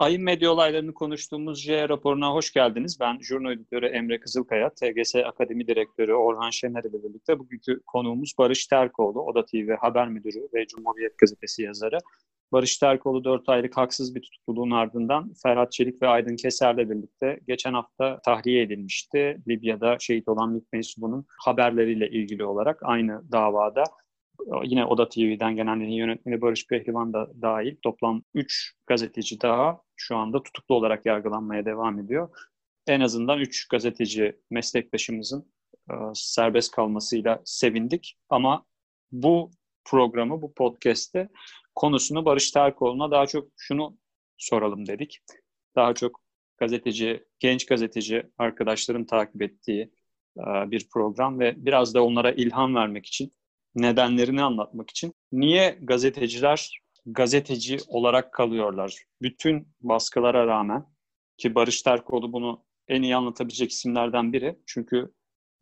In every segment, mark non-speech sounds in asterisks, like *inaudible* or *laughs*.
Ayın medya olaylarını konuştuğumuz J raporuna hoş geldiniz. Ben jurno editörü Emre Kızılkaya, TGS Akademi Direktörü Orhan Şener ile birlikte bugünkü konuğumuz Barış Terkoğlu, Oda TV Haber Müdürü ve Cumhuriyet Gazetesi yazarı. Barış Terkoğlu 4 aylık haksız bir tutukluluğun ardından Ferhat Çelik ve Aydın Keser'le birlikte geçen hafta tahliye edilmişti. Libya'da şehit olan MİT mensubunun haberleriyle ilgili olarak aynı davada yine Oda TV'den gelen yönetmeni Barış Pehlivan da dahil toplam 3 gazeteci daha şu anda tutuklu olarak yargılanmaya devam ediyor. En azından 3 gazeteci meslektaşımızın e, serbest kalmasıyla sevindik ama bu programı, bu podcast'te konusunu Barış Terkoğlu'na daha çok şunu soralım dedik. Daha çok gazeteci, genç gazeteci arkadaşların takip ettiği e, bir program ve biraz da onlara ilham vermek için nedenlerini anlatmak için. Niye gazeteciler gazeteci olarak kalıyorlar? Bütün baskılara rağmen ki Barış Terkoğlu bunu en iyi anlatabilecek isimlerden biri. Çünkü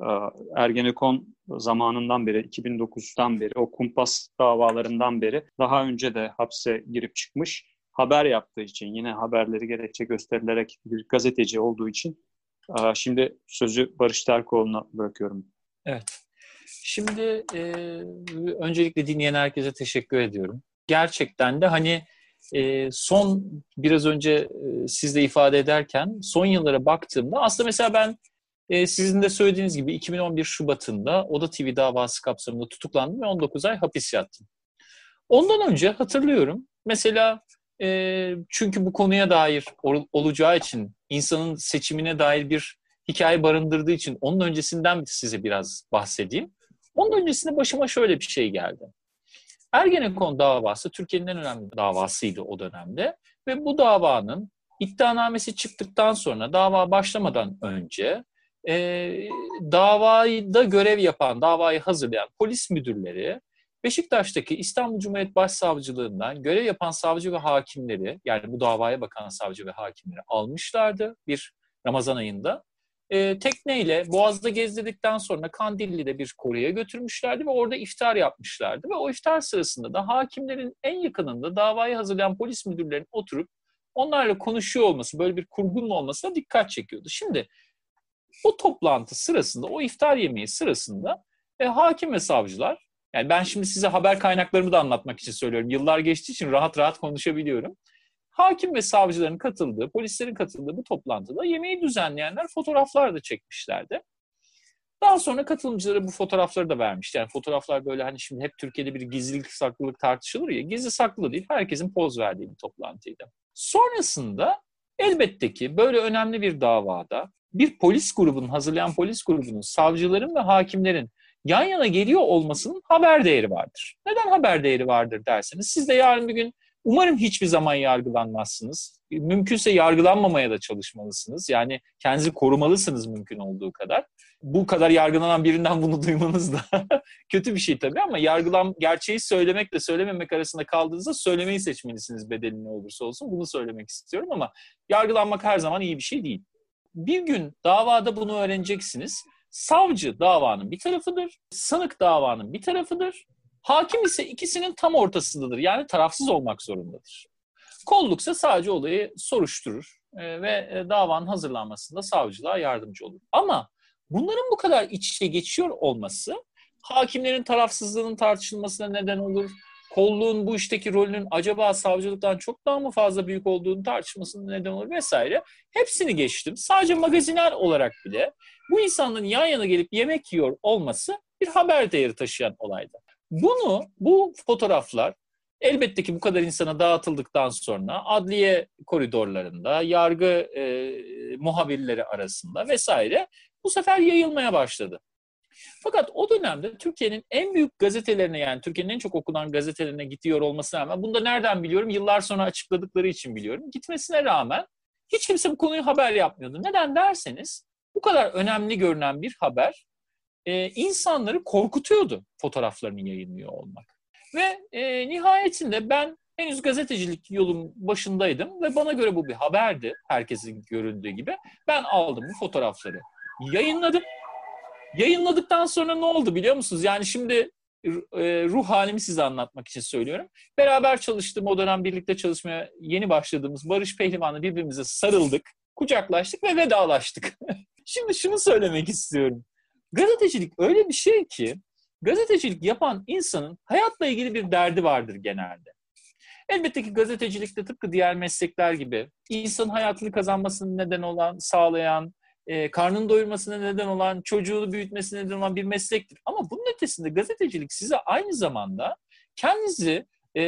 e, Ergenekon zamanından beri, 2009'dan beri, o kumpas davalarından beri daha önce de hapse girip çıkmış. Haber yaptığı için, yine haberleri gerekçe gösterilerek bir gazeteci olduğu için e, şimdi sözü Barış Terkoğlu'na bırakıyorum. Evet. Şimdi e, öncelikle dinleyen herkese teşekkür ediyorum. Gerçekten de hani e, son biraz önce e, siz de ifade ederken son yıllara baktığımda aslında mesela ben e, sizin de söylediğiniz gibi 2011 Şubat'ında Oda TV davası kapsamında tutuklandım ve 19 ay hapis yattım. Ondan önce hatırlıyorum mesela e, çünkü bu konuya dair ol, olacağı için insanın seçimine dair bir hikaye barındırdığı için onun öncesinden size biraz bahsedeyim. Onun öncesinde başıma şöyle bir şey geldi. Ergenekon davası Türkiye'nin en önemli davasıydı o dönemde ve bu davanın iddianamesi çıktıktan sonra dava başlamadan önce e, davayı görev yapan, davayı hazırlayan polis müdürleri Beşiktaş'taki İstanbul Cumhuriyet Başsavcılığından görev yapan savcı ve hakimleri yani bu davaya bakan savcı ve hakimleri almışlardı bir Ramazan ayında e, tekneyle Boğaz'da gezdirdikten sonra Kandilli'de bir koruya götürmüşlerdi ve orada iftar yapmışlardı. Ve o iftar sırasında da hakimlerin en yakınında davayı hazırlayan polis müdürlerinin oturup onlarla konuşuyor olması, böyle bir kurgunun olmasına dikkat çekiyordu. Şimdi o toplantı sırasında, o iftar yemeği sırasında e, hakim ve savcılar, yani ben şimdi size haber kaynaklarımı da anlatmak için söylüyorum. Yıllar geçtiği için rahat rahat konuşabiliyorum. Hakim ve savcıların katıldığı, polislerin katıldığı bu toplantıda yemeği düzenleyenler fotoğraflar da çekmişlerdi. Daha sonra katılımcılara bu fotoğrafları da vermişti. Yani fotoğraflar böyle hani şimdi hep Türkiye'de bir gizlilik saklılık tartışılır ya. Gizli saklı değil. Herkesin poz verdiği bir toplantıydı. Sonrasında elbette ki böyle önemli bir davada bir polis grubunun, hazırlayan polis grubunun, savcıların ve hakimlerin yan yana geliyor olmasının haber değeri vardır. Neden haber değeri vardır derseniz siz de yarın bir gün Umarım hiçbir zaman yargılanmazsınız. Mümkünse yargılanmamaya da çalışmalısınız. Yani kendinizi korumalısınız mümkün olduğu kadar. Bu kadar yargılanan birinden bunu *laughs* duymanız da kötü bir şey tabii ama yargılan gerçeği söylemekle söylememek arasında kaldığınızda söylemeyi seçmelisiniz bedeli ne olursa olsun. Bunu söylemek istiyorum ama yargılanmak her zaman iyi bir şey değil. Bir gün davada bunu öğreneceksiniz. Savcı davanın bir tarafıdır, sanık davanın bir tarafıdır. Hakim ise ikisinin tam ortasındadır. Yani tarafsız olmak zorundadır. Kolluksa sadece olayı soruşturur e, ve e, davanın hazırlanmasında savcılığa yardımcı olur. Ama bunların bu kadar iç içe geçiyor olması hakimlerin tarafsızlığının tartışılmasına neden olur. Kolluğun bu işteki rolünün acaba savcılıktan çok daha mı fazla büyük olduğunu tartışmasına neden olur vesaire. Hepsini geçtim. Sadece magazinel olarak bile bu insanların yan yana gelip yemek yiyor olması bir haber değeri taşıyan olaydı. Bunu, bu fotoğraflar elbette ki bu kadar insana dağıtıldıktan sonra adliye koridorlarında, yargı e, muhabirleri arasında vesaire bu sefer yayılmaya başladı. Fakat o dönemde Türkiye'nin en büyük gazetelerine yani Türkiye'nin en çok okunan gazetelerine gidiyor olmasına rağmen bunu da nereden biliyorum? Yıllar sonra açıkladıkları için biliyorum. Gitmesine rağmen hiç kimse bu konuyu haber yapmıyordu. Neden derseniz bu kadar önemli görünen bir haber e, insanları korkutuyordu fotoğraflarını yayınlıyor olmak. Ve e, nihayetinde ben henüz gazetecilik yolun başındaydım ve bana göre bu bir haberdi herkesin göründüğü gibi. Ben aldım bu fotoğrafları, yayınladım. Yayınladıktan sonra ne oldu biliyor musunuz? Yani şimdi e, ruh halimi size anlatmak için söylüyorum. Beraber çalıştığım o dönem birlikte çalışmaya yeni başladığımız Barış Pehlivan'la birbirimize sarıldık, kucaklaştık ve vedalaştık. *laughs* Şimdi şunu söylemek istiyorum. Gazetecilik öyle bir şey ki gazetecilik yapan insanın hayatla ilgili bir derdi vardır genelde. Elbette ki gazetecilikte tıpkı diğer meslekler gibi insanın hayatını kazanmasını neden olan, sağlayan, e, karnını doyurmasına neden olan, çocuğunu büyütmesine neden olan bir meslektir. Ama bunun ötesinde gazetecilik size aynı zamanda kendinizi e,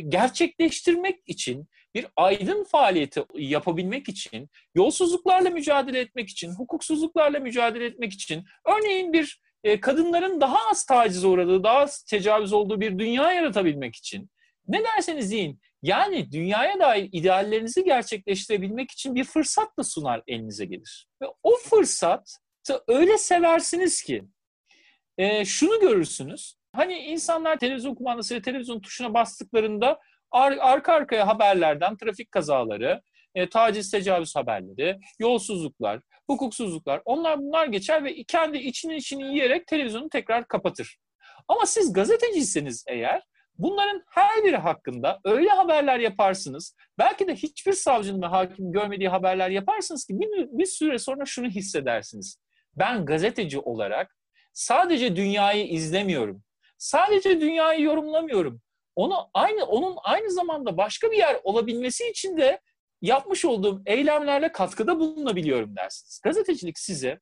gerçekleştirmek için, bir aydın faaliyeti yapabilmek için, yolsuzluklarla mücadele etmek için, hukuksuzluklarla mücadele etmek için, örneğin bir e, kadınların daha az taciz uğradığı, daha az tecavüz olduğu bir dünya yaratabilmek için, ne derseniz deyin, yani dünyaya dair ideallerinizi gerçekleştirebilmek için bir fırsat da sunar elinize gelir. Ve o fırsat öyle seversiniz ki e, şunu görürsünüz. Hani insanlar televizyon kumandasıyla televizyon tuşuna bastıklarında ar- arka arkaya haberlerden trafik kazaları, e, taciz tecavüz haberleri, yolsuzluklar, hukuksuzluklar onlar bunlar geçer ve kendi içini içini yiyerek televizyonu tekrar kapatır. Ama siz gazeteciyseniz eğer Bunların her biri hakkında öyle haberler yaparsınız. Belki de hiçbir savcının ve hakim görmediği haberler yaparsınız ki bir, bir süre sonra şunu hissedersiniz. Ben gazeteci olarak sadece dünyayı izlemiyorum. Sadece dünyayı yorumlamıyorum. Onu aynı onun aynı zamanda başka bir yer olabilmesi için de yapmış olduğum eylemlerle katkıda bulunabiliyorum dersiniz. Gazetecilik size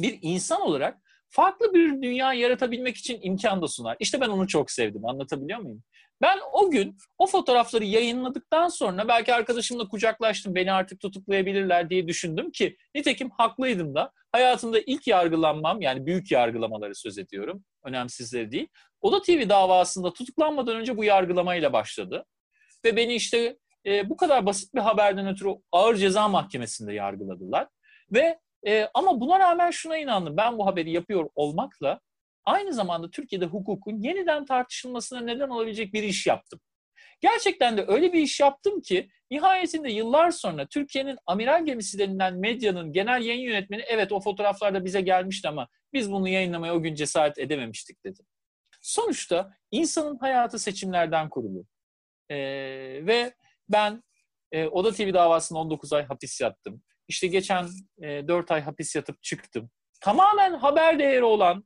bir insan olarak farklı bir dünya yaratabilmek için imkan da sunar. İşte ben onu çok sevdim. Anlatabiliyor muyum? Ben o gün o fotoğrafları yayınladıktan sonra belki arkadaşımla kucaklaştım. Beni artık tutuklayabilirler diye düşündüm ki nitekim haklıydım da. Hayatımda ilk yargılanmam yani büyük yargılamaları söz ediyorum. Önemsizleri değil. Oda TV davasında tutuklanmadan önce bu yargılamayla başladı. Ve beni işte e, bu kadar basit bir haberden ötürü ağır ceza mahkemesinde yargıladılar. Ve e, ama buna rağmen şuna inandım. Ben bu haberi yapıyor olmakla aynı zamanda Türkiye'de hukukun yeniden tartışılmasına neden olabilecek bir iş yaptım. Gerçekten de öyle bir iş yaptım ki nihayetinde yıllar sonra Türkiye'nin amiral gemisi denilen medyanın genel yayın yönetmeni evet o fotoğraflar da bize gelmişti ama biz bunu yayınlamaya o gün cesaret edememiştik dedi. Sonuçta insanın hayatı seçimlerden kurulu. Ee, ve ben e, Oda TV davasında 19 ay hapis yattım. İşte geçen e, 4 ay hapis yatıp çıktım. Tamamen haber değeri olan,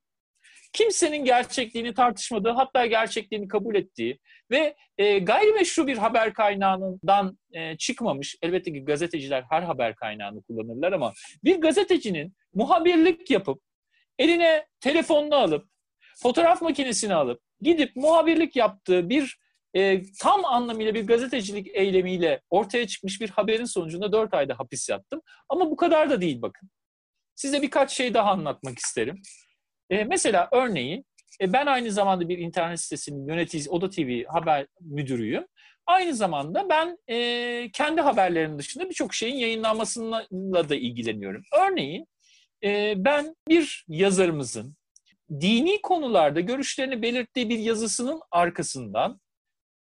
kimsenin gerçekliğini tartışmadığı, hatta gerçekliğini kabul ettiği ve e, gayrimeşru bir haber kaynağından e, çıkmamış, elbette ki gazeteciler her haber kaynağını kullanırlar ama bir gazetecinin muhabirlik yapıp, eline telefonunu alıp, fotoğraf makinesini alıp, gidip muhabirlik yaptığı bir e, tam anlamıyla bir gazetecilik eylemiyle ortaya çıkmış bir haberin sonucunda 4 ayda hapis yattım. Ama bu kadar da değil bakın. Size birkaç şey daha anlatmak isterim. E, mesela örneğin e, ben aynı zamanda bir internet sitesinin yöneticisi, Oda TV haber müdürüyüm. Aynı zamanda ben e, kendi haberlerim dışında birçok şeyin yayınlanmasıyla da ilgileniyorum. Örneğin e, ben bir yazarımızın dini konularda görüşlerini belirttiği bir yazısının arkasından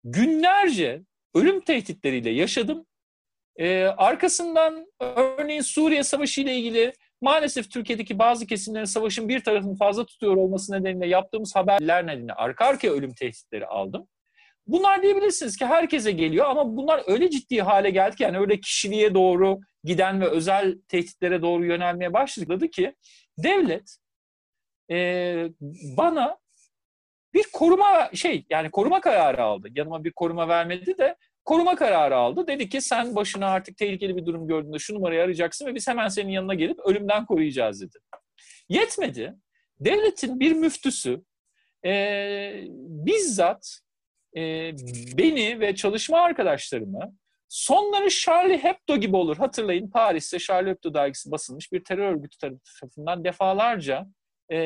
günlerce ölüm tehditleriyle yaşadım. Ee, arkasından örneğin Suriye Savaşı ile ilgili maalesef Türkiye'deki bazı kesimlerin savaşın bir tarafını fazla tutuyor olması nedeniyle yaptığımız haberler nedeniyle arka arkaya ölüm tehditleri aldım. Bunlar diyebilirsiniz ki herkese geliyor ama bunlar öyle ciddi hale geldi ki yani öyle kişiliğe doğru giden ve özel tehditlere doğru yönelmeye başladı ki devlet e, bana bir koruma şey yani koruma kararı aldı. Yanıma bir koruma vermedi de koruma kararı aldı. Dedi ki sen başına artık tehlikeli bir durum gördüğünde şu numarayı arayacaksın ve biz hemen senin yanına gelip ölümden koruyacağız dedi. Yetmedi. Devletin bir müftüsü e, bizzat e, beni ve çalışma arkadaşlarımı sonları Charlie Hebdo gibi olur. Hatırlayın Paris'te Charlie Hebdo dergisi basılmış bir terör örgütü tarafından defalarca e,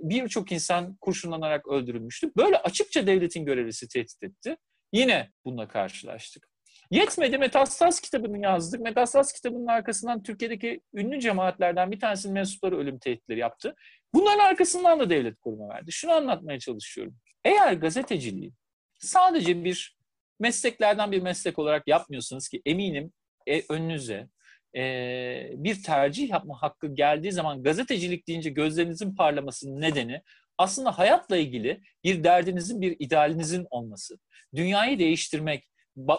birçok insan kurşunlanarak öldürülmüştü. Böyle açıkça devletin görevlisi tehdit etti. Yine bununla karşılaştık. Yetmedi Metastas kitabını yazdık. Metastas kitabının arkasından Türkiye'deki ünlü cemaatlerden bir tanesinin mensupları ölüm tehditleri yaptı. Bunların arkasından da devlet koruma verdi. Şunu anlatmaya çalışıyorum. Eğer gazeteciliği sadece bir mesleklerden bir meslek olarak yapmıyorsunuz ki eminim e, önünüze e, bir tercih yapma hakkı geldiği zaman gazetecilik deyince gözlerinizin parlamasının nedeni aslında hayatla ilgili bir derdinizin, bir idealinizin olması. Dünyayı değiştirmek,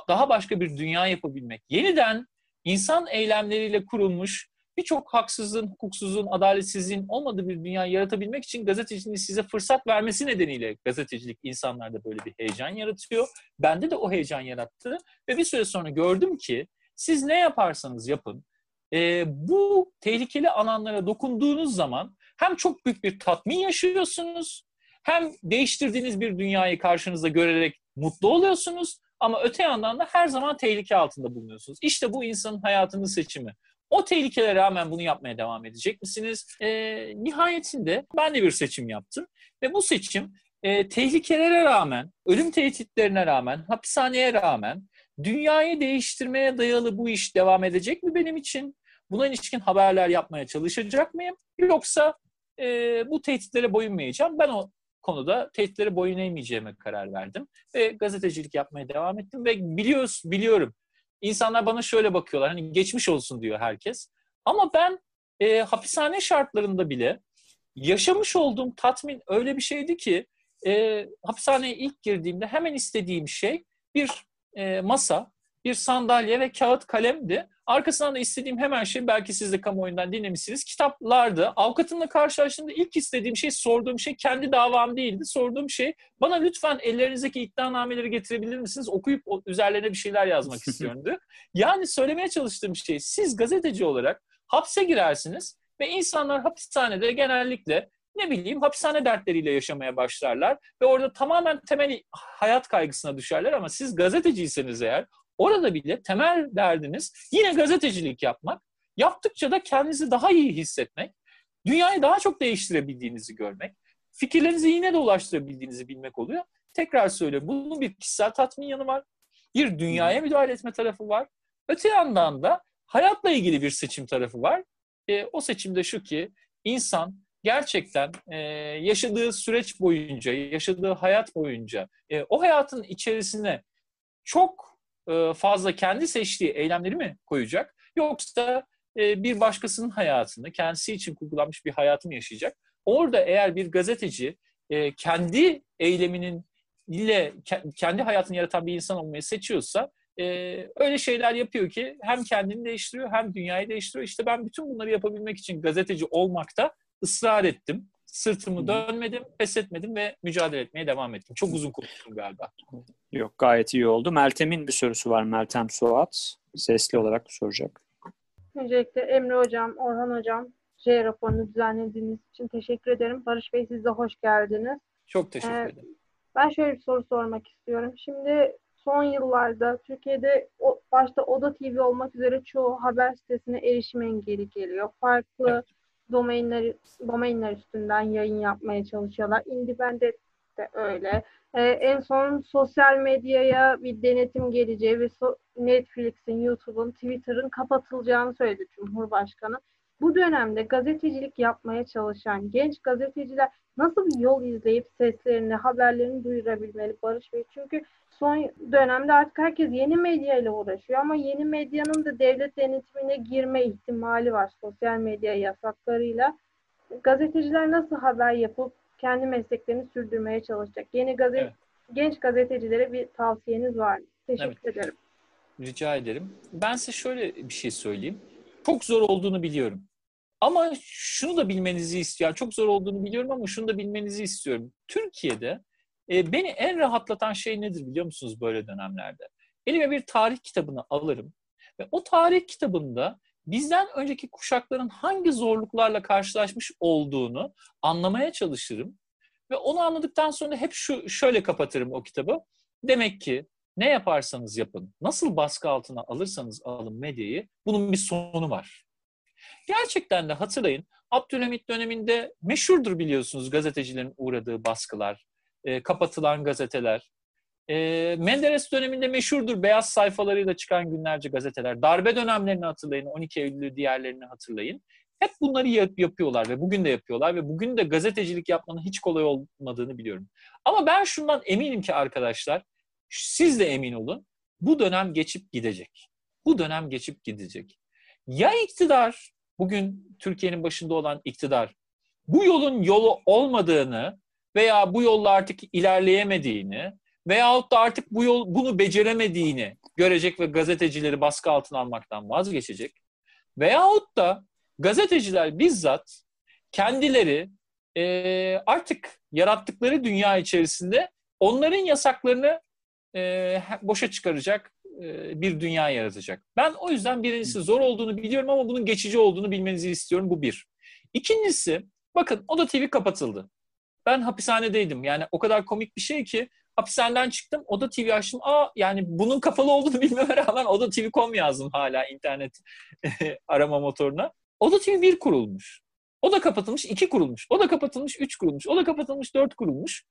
daha başka bir dünya yapabilmek, yeniden insan eylemleriyle kurulmuş birçok haksızlığın, hukuksuzluğun, adaletsizliğin olmadığı bir dünya yaratabilmek için gazeteciliğin size fırsat vermesi nedeniyle gazetecilik insanlarda böyle bir heyecan yaratıyor. Bende de o heyecan yarattı ve bir süre sonra gördüm ki siz ne yaparsanız yapın e, bu tehlikeli alanlara dokunduğunuz zaman hem çok büyük bir tatmin yaşıyorsunuz hem değiştirdiğiniz bir dünyayı karşınızda görerek mutlu oluyorsunuz ama öte yandan da her zaman tehlike altında bulunuyorsunuz. İşte bu insanın hayatının seçimi. O tehlikelere rağmen bunu yapmaya devam edecek misiniz? E, nihayetinde ben de bir seçim yaptım. Ve bu seçim e, tehlikelere rağmen, ölüm tehditlerine rağmen, hapishaneye rağmen dünyayı değiştirmeye dayalı bu iş devam edecek mi benim için? Buna ilişkin haberler yapmaya çalışacak mıyım? Yoksa e, bu tehditlere boyun mu eğeceğim? Ben o konuda tehditlere boyun eğmeyeceğime karar verdim. Ve gazetecilik yapmaya devam ettim. Ve biliyoruz, biliyorum İnsanlar bana şöyle bakıyorlar. Hani geçmiş olsun diyor herkes. Ama ben e, hapishane şartlarında bile yaşamış olduğum tatmin öyle bir şeydi ki e, hapishaneye ilk girdiğimde hemen istediğim şey bir e, masa, bir sandalye ve kağıt kalemdi. Arkasından da istediğim hemen şey belki siz de kamuoyundan dinlemişsiniz. Kitaplardı. Avukatımla karşılaştığımda ilk istediğim şey, sorduğum şey kendi davam değildi. Sorduğum şey bana lütfen ellerinizdeki iddianameleri getirebilir misiniz? Okuyup üzerlerine bir şeyler yazmak *laughs* istiyordu. Yani söylemeye çalıştığım şey siz gazeteci olarak hapse girersiniz ve insanlar hapishanede genellikle ne bileyim hapishane dertleriyle yaşamaya başlarlar ve orada tamamen temel hayat kaygısına düşerler ama siz gazeteciyseniz eğer Orada bile temel derdiniz yine gazetecilik yapmak. Yaptıkça da kendinizi daha iyi hissetmek, dünyayı daha çok değiştirebildiğinizi görmek, fikirlerinizi yine de ulaştırabildiğinizi bilmek oluyor. Tekrar söylüyorum, bunun bir kişisel tatmin yanı var. Bir dünyaya müdahale etme tarafı var. Öte yandan da hayatla ilgili bir seçim tarafı var. E, o seçimde şu ki insan gerçekten e, yaşadığı süreç boyunca, yaşadığı hayat boyunca e, o hayatın içerisine çok fazla kendi seçtiği eylemleri mi koyacak? Yoksa e, bir başkasının hayatını, kendisi için kurgulanmış bir hayatı mı yaşayacak? Orada eğer bir gazeteci e, kendi eyleminin ile kendi hayatını yaratan bir insan olmayı seçiyorsa öyle şeyler yapıyor ki hem kendini değiştiriyor hem dünyayı değiştiriyor. İşte ben bütün bunları yapabilmek için gazeteci olmakta ısrar ettim. Sırtımı dönmedim, pes etmedim ve mücadele etmeye devam ettim. Çok uzun konuştum galiba. Yok gayet iyi oldu. Meltem'in bir sorusu var. Meltem Suat. Sesli olarak soracak. Öncelikle Emre Hocam, Orhan Hocam, J raporunu düzenlediğiniz için teşekkür ederim. Barış Bey siz de hoş geldiniz. Çok teşekkür ee, ederim. Ben şöyle bir soru sormak istiyorum. Şimdi son yıllarda Türkiye'de o, başta Oda TV olmak üzere çoğu haber sitesine erişim engeli geliyor. Farklı evet domainler, domainler üstünden yayın yapmaya çalışıyorlar. Independent de öyle. Ee, en son sosyal medyaya bir denetim geleceği ve so- Netflix'in, YouTube'un, Twitter'ın kapatılacağını söyledi Cumhurbaşkanı. Bu dönemde gazetecilik yapmaya çalışan genç gazeteciler nasıl bir yol izleyip seslerini, haberlerini duyurabilmeli Barış Bey? Çünkü son dönemde artık herkes yeni medya ile uğraşıyor ama yeni medyanın da devlet denetimine girme ihtimali var sosyal medya yasaklarıyla. Gazeteciler nasıl haber yapıp kendi mesleklerini sürdürmeye çalışacak? Yeni gazet evet. genç gazetecilere bir tavsiyeniz var mı? Teşekkür evet. ederim. Rica ederim. Ben size şöyle bir şey söyleyeyim. Çok zor olduğunu biliyorum. Ama şunu da bilmenizi istiyorum. Çok zor olduğunu biliyorum ama şunu da bilmenizi istiyorum. Türkiye'de e, beni en rahatlatan şey nedir biliyor musunuz böyle dönemlerde? Elime bir tarih kitabını alırım ve o tarih kitabında bizden önceki kuşakların hangi zorluklarla karşılaşmış olduğunu anlamaya çalışırım. Ve onu anladıktan sonra hep şu şöyle kapatırım o kitabı. Demek ki ne yaparsanız yapın, nasıl baskı altına alırsanız alın medyayı, bunun bir sonu var. Gerçekten de hatırlayın, Abdülhamit döneminde meşhurdur biliyorsunuz gazetecilerin uğradığı baskılar, e, kapatılan gazeteler. E, Menderes döneminde meşhurdur beyaz sayfalarıyla çıkan günlerce gazeteler. Darbe dönemlerini hatırlayın, 12 Eylül'ü diğerlerini hatırlayın. Hep bunları yap- yapıyorlar ve bugün de yapıyorlar ve bugün de gazetecilik yapmanın hiç kolay olmadığını biliyorum. Ama ben şundan eminim ki arkadaşlar, siz de emin olun, bu dönem geçip gidecek. Bu dönem geçip gidecek. Ya iktidar, bugün Türkiye'nin başında olan iktidar, bu yolun yolu olmadığını veya bu yolla artık ilerleyemediğini veyahut da artık bu yol bunu beceremediğini görecek ve gazetecileri baskı altına almaktan vazgeçecek. Veyahut da gazeteciler bizzat kendileri e, artık yarattıkları dünya içerisinde onların yasaklarını e, boşa çıkaracak e, bir dünya yaratacak. Ben o yüzden birincisi zor olduğunu biliyorum ama bunun geçici olduğunu bilmenizi istiyorum. Bu bir. İkincisi, bakın Oda TV kapatıldı. Ben hapishanedeydim. Yani o kadar komik bir şey ki hapishaneden çıktım. Oda TV açtım. Aa yani bunun kapalı olduğunu *laughs* bilmeme rağmen Oda TV.com yazdım hala internet *laughs* arama motoruna. Oda TV 1 kurulmuş. O da kapatılmış, iki kurulmuş. O da kapatılmış, üç kurulmuş. O da kapatılmış, dört kurulmuş.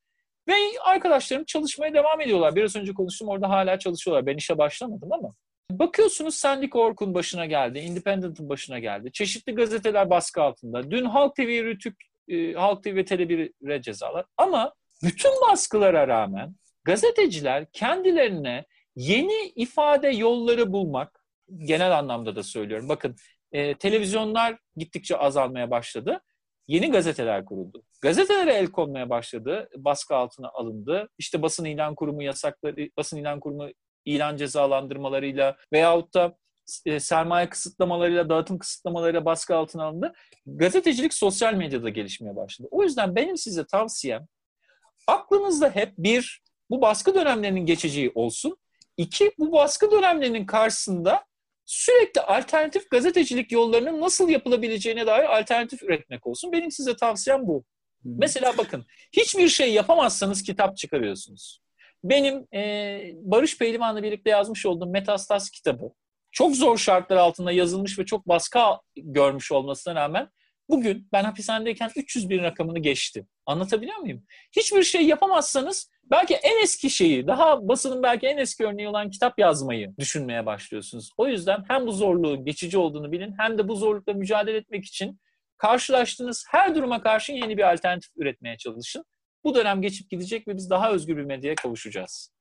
Ve arkadaşlarım çalışmaya devam ediyorlar. Biraz önce konuştum orada hala çalışıyorlar. Ben işe başlamadım ama. Bakıyorsunuz Sendik.org'un başına geldi, Independent'ın başına geldi. Çeşitli gazeteler baskı altında. Dün Halk TV, Rütük, e, Halk TV ve Tele1'e cezalar. Ama bütün baskılara rağmen gazeteciler kendilerine yeni ifade yolları bulmak, genel anlamda da söylüyorum. Bakın e, televizyonlar gittikçe azalmaya başladı. Yeni gazeteler kuruldu. Gazetelere el konmaya başladı. Baskı altına alındı. İşte basın ilan kurumu yasakları, basın ilan kurumu ilan cezalandırmalarıyla veyahut da e, sermaye kısıtlamalarıyla, dağıtım kısıtlamalarıyla baskı altına alındı. Gazetecilik sosyal medyada gelişmeye başladı. O yüzden benim size tavsiyem aklınızda hep bir, bu baskı dönemlerinin geçeceği olsun. İki, bu baskı dönemlerinin karşısında sürekli alternatif gazetecilik yollarının nasıl yapılabileceğine dair alternatif üretmek olsun. Benim size tavsiyem bu. Hmm. Mesela bakın, hiçbir şey yapamazsanız kitap çıkarıyorsunuz. Benim e, Barış Pehlivan'la birlikte yazmış olduğum Metastas kitabı çok zor şartlar altında yazılmış ve çok baskı görmüş olmasına rağmen bugün ben hapishanedeyken 300 bin rakamını geçti. Anlatabiliyor muyum? Hiçbir şey yapamazsanız belki en eski şeyi, daha basının belki en eski örneği olan kitap yazmayı düşünmeye başlıyorsunuz. O yüzden hem bu zorluğun geçici olduğunu bilin hem de bu zorlukla mücadele etmek için karşılaştığınız her duruma karşı yeni bir alternatif üretmeye çalışın. Bu dönem geçip gidecek ve biz daha özgür bir medyaya kavuşacağız.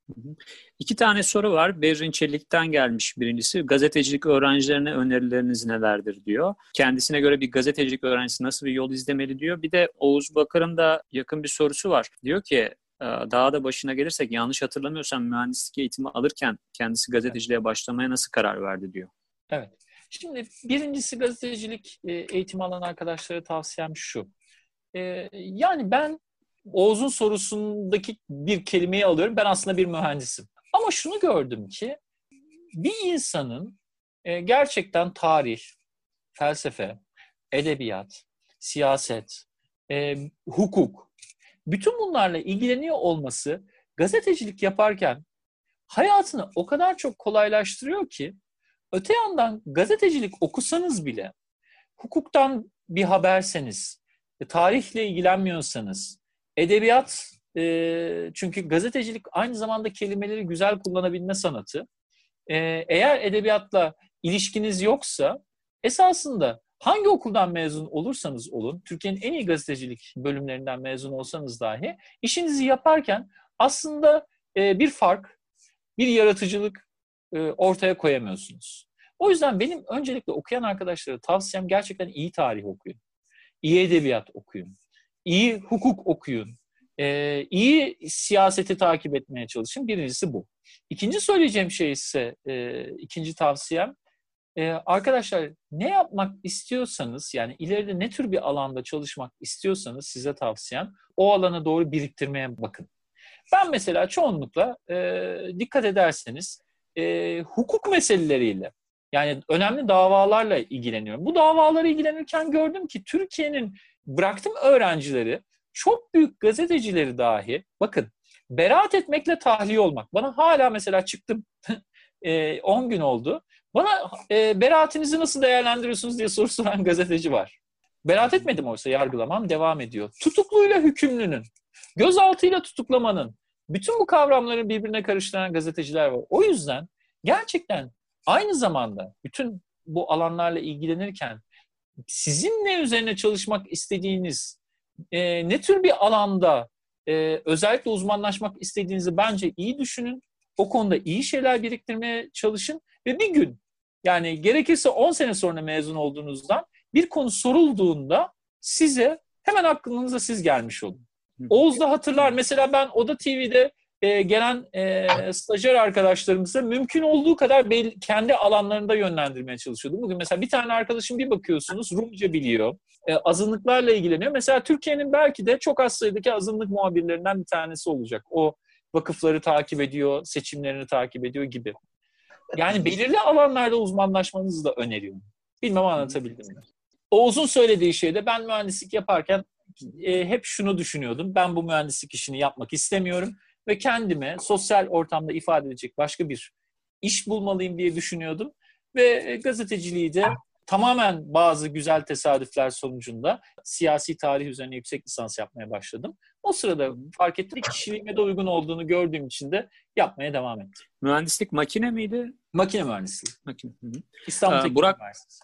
İki tane soru var. Berrin Çelik'ten gelmiş birincisi. Gazetecilik öğrencilerine önerileriniz nelerdir diyor. Kendisine göre bir gazetecilik öğrencisi nasıl bir yol izlemeli diyor. Bir de Oğuz Bakır'ın da yakın bir sorusu var. Diyor ki ee, daha da başına gelirsek yanlış hatırlamıyorsam mühendislik eğitimi alırken kendisi gazeteciliğe başlamaya nasıl karar verdi diyor. Evet. Şimdi birincisi gazetecilik e, eğitimi alan arkadaşlara tavsiyem şu. E, yani ben Oğuz'un sorusundaki bir kelimeyi alıyorum. Ben aslında bir mühendisim. Ama şunu gördüm ki bir insanın e, gerçekten tarih, felsefe, edebiyat, siyaset, hukuk, bütün bunlarla ilgileniyor olması gazetecilik yaparken hayatını o kadar çok kolaylaştırıyor ki öte yandan gazetecilik okusanız bile hukuktan bir haberseniz, e, tarihle ilgilenmiyorsanız, edebiyat e, çünkü gazetecilik aynı zamanda kelimeleri güzel kullanabilme sanatı. E, eğer edebiyatla ilişkiniz yoksa esasında Hangi okuldan mezun olursanız olun, Türkiye'nin en iyi gazetecilik bölümlerinden mezun olsanız dahi işinizi yaparken aslında e, bir fark, bir yaratıcılık e, ortaya koyamıyorsunuz. O yüzden benim öncelikle okuyan arkadaşlara tavsiyem gerçekten iyi tarih okuyun. iyi edebiyat okuyun. İyi hukuk okuyun. E, iyi siyaseti takip etmeye çalışın. Birincisi bu. İkinci söyleyeceğim şey ise, e, ikinci tavsiyem, ee, arkadaşlar ne yapmak istiyorsanız yani ileride ne tür bir alanda çalışmak istiyorsanız size tavsiyem o alana doğru biriktirmeye bakın. Ben mesela çoğunlukla e, dikkat ederseniz e, hukuk meseleleriyle yani önemli davalarla ilgileniyorum. Bu davalara ilgilenirken gördüm ki Türkiye'nin bıraktım öğrencileri çok büyük gazetecileri dahi bakın beraat etmekle tahliye olmak. Bana hala mesela çıktım *laughs* 10 gün oldu. Bana e, beraatinizi nasıl değerlendiriyorsunuz diye soru *laughs* soran gazeteci var. Beraat etmedim oysa yargılamam devam ediyor. Tutukluyla hükümlünün, gözaltıyla tutuklamanın, bütün bu kavramları birbirine karıştıran gazeteciler var. O yüzden gerçekten aynı zamanda bütün bu alanlarla ilgilenirken sizin ne üzerine çalışmak istediğiniz, e, ne tür bir alanda e, özellikle uzmanlaşmak istediğinizi bence iyi düşünün. O konuda iyi şeyler biriktirmeye çalışın ve bir gün yani gerekirse 10 sene sonra mezun olduğunuzdan bir konu sorulduğunda size hemen aklınıza siz gelmiş olun. Oğuz da hatırlar. Mesela ben Oda TV'de e, gelen e, stajyer arkadaşlarımıza mümkün olduğu kadar belli, kendi alanlarında yönlendirmeye çalışıyordum. Bugün mesela bir tane arkadaşım bir bakıyorsunuz Rumca biliyor. E, azınlıklarla ilgileniyor. Mesela Türkiye'nin belki de çok az sayıdaki azınlık muhabirlerinden bir tanesi olacak. O vakıfları takip ediyor, seçimlerini takip ediyor gibi. Yani belirli alanlarda uzmanlaşmanızı da öneriyorum. Bilmem anlatabildim mi? Oğuz'un söylediği şeyde ben mühendislik yaparken e, hep şunu düşünüyordum. Ben bu mühendislik işini yapmak istemiyorum ve kendime sosyal ortamda ifade edecek başka bir iş bulmalıyım diye düşünüyordum. Ve e, gazeteciliği de tamamen bazı güzel tesadüfler sonucunda siyasi tarih üzerine yüksek lisans yapmaya başladım. O sırada fark ettim kişiliğime de uygun olduğunu gördüğüm için de yapmaya devam ettim. Mühendislik makine miydi? Makine mühendisliği. Makine. Hı hı. İstanbul Ee, Teknik Burak- Üniversitesi.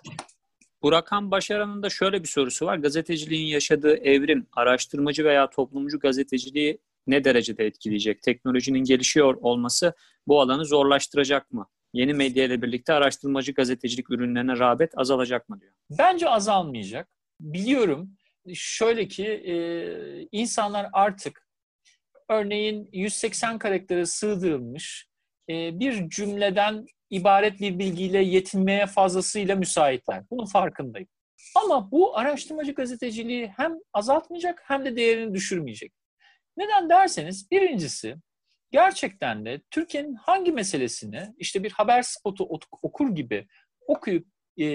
Burhan Başaran'ın da şöyle bir sorusu var. Gazeteciliğin yaşadığı evrim, araştırmacı veya toplumcu gazeteciliği ne derecede etkileyecek? Teknolojinin gelişiyor olması bu alanı zorlaştıracak mı? Yeni medya ile birlikte araştırmacı gazetecilik ürünlerine rağbet azalacak mı diyor. Bence azalmayacak. Biliyorum şöyle ki e, insanlar artık örneğin 180 karaktere sığdırılmış e, bir cümleden ibaret bir bilgiyle yetinmeye fazlasıyla müsaitler. Bunun farkındayım. Ama bu araştırmacı gazeteciliği hem azaltmayacak hem de değerini düşürmeyecek. Neden derseniz birincisi gerçekten de Türkiye'nin hangi meselesini işte bir haber spotu ok- okur gibi okuyup e,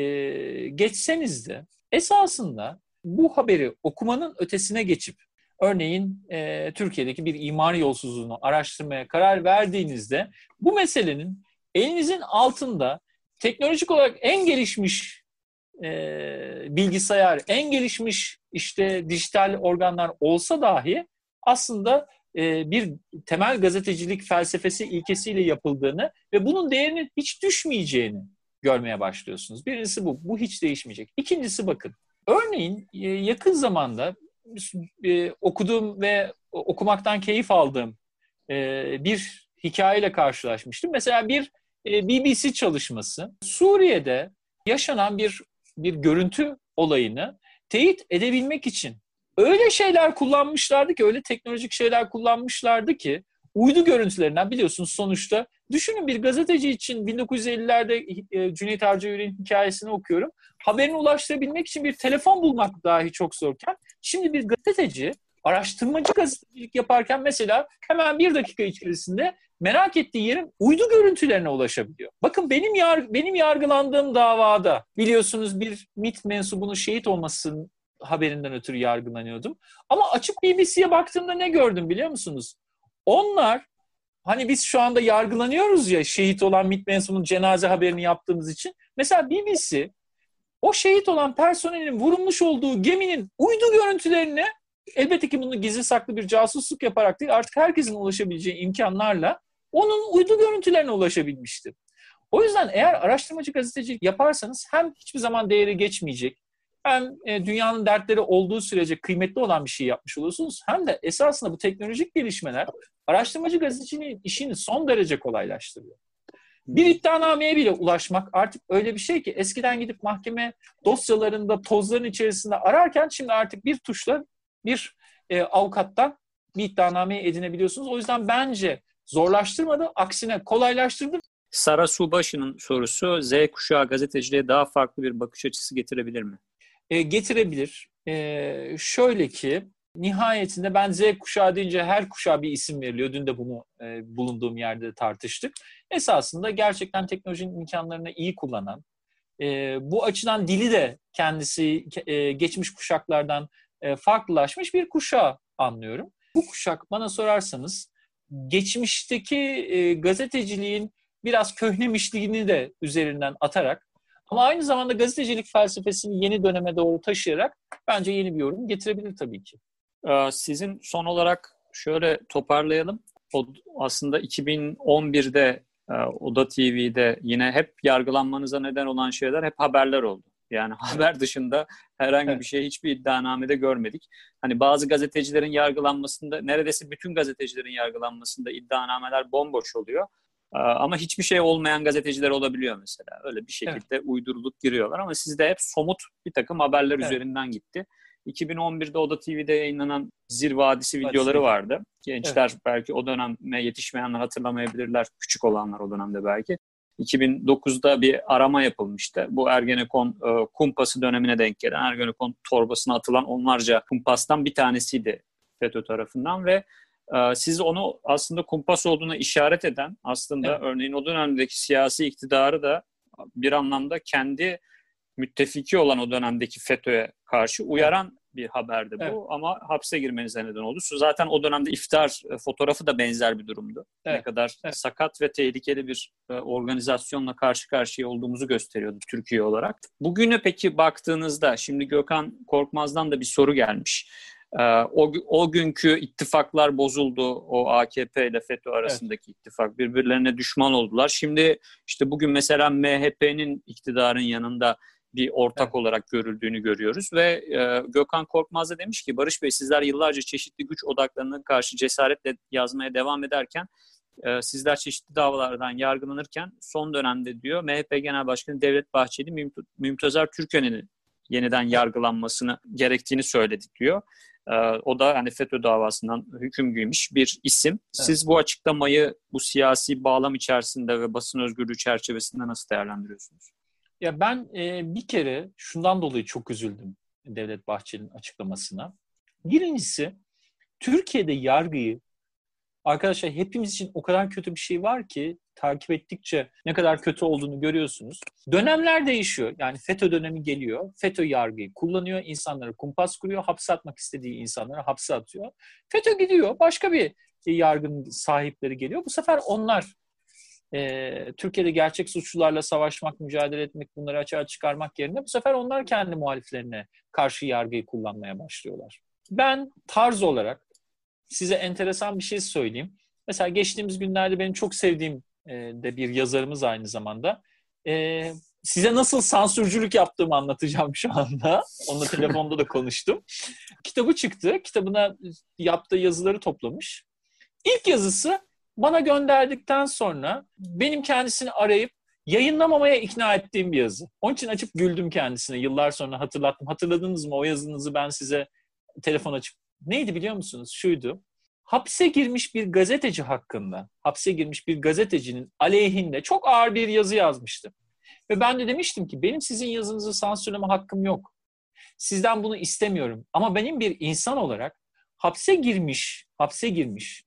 geçseniz de esasında bu haberi okumanın ötesine geçip örneğin e, Türkiye'deki bir imar yolsuzluğunu araştırmaya karar verdiğinizde bu meselenin elinizin altında teknolojik olarak en gelişmiş e, bilgisayar, en gelişmiş işte dijital organlar olsa dahi aslında e, bir temel gazetecilik felsefesi ilkesiyle yapıldığını ve bunun değerinin hiç düşmeyeceğini görmeye başlıyorsunuz. Birincisi bu. Bu hiç değişmeyecek. İkincisi bakın. Örneğin e, yakın zamanda e, okuduğum ve okumaktan keyif aldığım e, bir hikayeyle karşılaşmıştım. Mesela bir BBC çalışması Suriye'de yaşanan bir bir görüntü olayını teyit edebilmek için öyle şeyler kullanmışlardı ki, öyle teknolojik şeyler kullanmışlardı ki uydu görüntülerinden biliyorsunuz sonuçta düşünün bir gazeteci için 1950'lerde e, Cüneyt Arca hikayesini okuyorum. Haberini ulaştırabilmek için bir telefon bulmak dahi çok zorken şimdi bir gazeteci araştırmacı gazetecilik yaparken mesela hemen bir dakika içerisinde merak ettiği yerin uydu görüntülerine ulaşabiliyor. Bakın benim yar benim yargılandığım davada biliyorsunuz bir MIT mensubunun şehit olmasının haberinden ötürü yargılanıyordum. Ama açıp BBC'ye baktığımda ne gördüm biliyor musunuz? Onlar hani biz şu anda yargılanıyoruz ya şehit olan MIT mensubunun cenaze haberini yaptığımız için. Mesela BBC o şehit olan personelin vurulmuş olduğu geminin uydu görüntülerini elbette ki bunu gizli saklı bir casusluk yaparak değil artık herkesin ulaşabileceği imkanlarla onun uydu görüntülerine ulaşabilmişti. O yüzden eğer araştırmacı gazetecilik yaparsanız hem hiçbir zaman değeri geçmeyecek, hem e, dünyanın dertleri olduğu sürece kıymetli olan bir şey yapmış olursunuz, hem de esasında bu teknolojik gelişmeler araştırmacı gazeteciliğin işini son derece kolaylaştırıyor. Bir iddianameye bile ulaşmak artık öyle bir şey ki eskiden gidip mahkeme dosyalarında tozların içerisinde ararken şimdi artık bir tuşla bir e, avukattan bir iddianameyi edinebiliyorsunuz. O yüzden bence zorlaştırmadı, aksine kolaylaştırdı. Sara Subaşı'nın sorusu Z kuşağı gazeteciliğe daha farklı bir bakış açısı getirebilir mi? E, getirebilir. E, şöyle ki nihayetinde ben Z kuşağı deyince her kuşağa bir isim veriliyor. Dün de bunu e, bulunduğum yerde tartıştık. Esasında gerçekten teknolojinin imkanlarını iyi kullanan, bu açıdan dili de kendisi geçmiş kuşaklardan farklılaşmış bir kuşağı anlıyorum. Bu kuşak bana sorarsanız geçmişteki gazeteciliğin biraz köhnemişliğini de üzerinden atarak ama aynı zamanda gazetecilik felsefesini yeni döneme doğru taşıyarak bence yeni bir yorum getirebilir tabii ki. Ee, Sizin son olarak şöyle toparlayalım. O, aslında 2011'de e, Oda TV'de yine hep yargılanmanıza neden olan şeyler hep haberler oldu. Yani *laughs* haber dışında herhangi bir şey hiçbir iddianamede görmedik. Hani bazı gazetecilerin yargılanmasında, neredeyse bütün gazetecilerin yargılanmasında iddianameler bomboş oluyor. Ee, Ama hiçbir şey olmayan gazeteciler olabiliyor mesela. Öyle bir şekilde uydurulup giriyorlar ama sizde hep somut bir takım haberler Evet. üzerinden gitti. 2011'de Oda TV'de yayınlanan Zir Vadisi videoları vardı. Gençler evet. belki o döneme yetişmeyenler hatırlamayabilirler. Küçük olanlar o dönemde belki. 2009'da bir arama yapılmıştı. Bu Ergenekon e, kumpası dönemine denk gelen Ergenekon torbasına atılan onlarca kumpastan bir tanesiydi FETÖ tarafından ve siz onu aslında kumpas olduğuna işaret eden aslında evet. örneğin o dönemdeki siyasi iktidarı da bir anlamda kendi müttefiki olan o dönemdeki FETÖ'ye karşı uyaran bir haberdi bu evet. ama hapse girmenize neden oldu. Zaten o dönemde iftar e, fotoğrafı da benzer bir durumdu. Evet. Ne kadar evet. sakat ve tehlikeli bir e, organizasyonla karşı karşıya olduğumuzu gösteriyordu Türkiye olarak. Bugüne peki baktığınızda şimdi Gökhan Korkmaz'dan da bir soru gelmiş. E, o, o günkü ittifaklar bozuldu. O AKP ile FETÖ arasındaki evet. ittifak. Birbirlerine düşman oldular. Şimdi işte bugün mesela MHP'nin iktidarın yanında bir ortak evet. olarak görüldüğünü görüyoruz ve e, Gökhan Korkmaz da demiş ki Barış Bey sizler yıllarca çeşitli güç odaklarına karşı cesaretle yazmaya devam ederken e, sizler çeşitli davalardan yargılanırken son dönemde diyor MHP Genel Başkanı Devlet Bahçeli Mümt- Mümtazar Türkönen'in yeniden yargılanmasını gerektiğini söyledi diyor. E, o da hani FETÖ davasından hüküm giymiş bir isim. Evet. Siz bu açıklamayı bu siyasi bağlam içerisinde ve basın özgürlüğü çerçevesinde nasıl değerlendiriyorsunuz? Ya ben e, bir kere şundan dolayı çok üzüldüm Devlet Bahçeli'nin açıklamasına. Birincisi Türkiye'de yargıyı arkadaşlar hepimiz için o kadar kötü bir şey var ki takip ettikçe ne kadar kötü olduğunu görüyorsunuz. Dönemler değişiyor. Yani FETÖ dönemi geliyor. FETÖ yargıyı kullanıyor. insanları kumpas kuruyor. Hapse atmak istediği insanları hapse atıyor. FETÖ gidiyor. Başka bir yargının sahipleri geliyor. Bu sefer onlar e, Türkiye'de gerçek suçlularla savaşmak, mücadele etmek, bunları açığa çıkarmak yerine bu sefer onlar kendi muhaliflerine karşı yargıyı kullanmaya başlıyorlar. Ben tarz olarak size enteresan bir şey söyleyeyim. Mesela geçtiğimiz günlerde benim çok sevdiğim e, de bir yazarımız aynı zamanda. E, size nasıl sansürcülük yaptığımı anlatacağım şu anda. Onunla telefonda da konuştum. Kitabı çıktı. Kitabına yaptığı yazıları toplamış. İlk yazısı bana gönderdikten sonra benim kendisini arayıp yayınlamamaya ikna ettiğim bir yazı. Onun için açıp güldüm kendisine. Yıllar sonra hatırlattım. Hatırladınız mı o yazınızı ben size telefon açıp. Neydi biliyor musunuz? Şuydu. Hapse girmiş bir gazeteci hakkında, hapse girmiş bir gazetecinin aleyhinde çok ağır bir yazı yazmıştım. Ve ben de demiştim ki benim sizin yazınızı sansürleme hakkım yok. Sizden bunu istemiyorum. Ama benim bir insan olarak hapse girmiş, hapse girmiş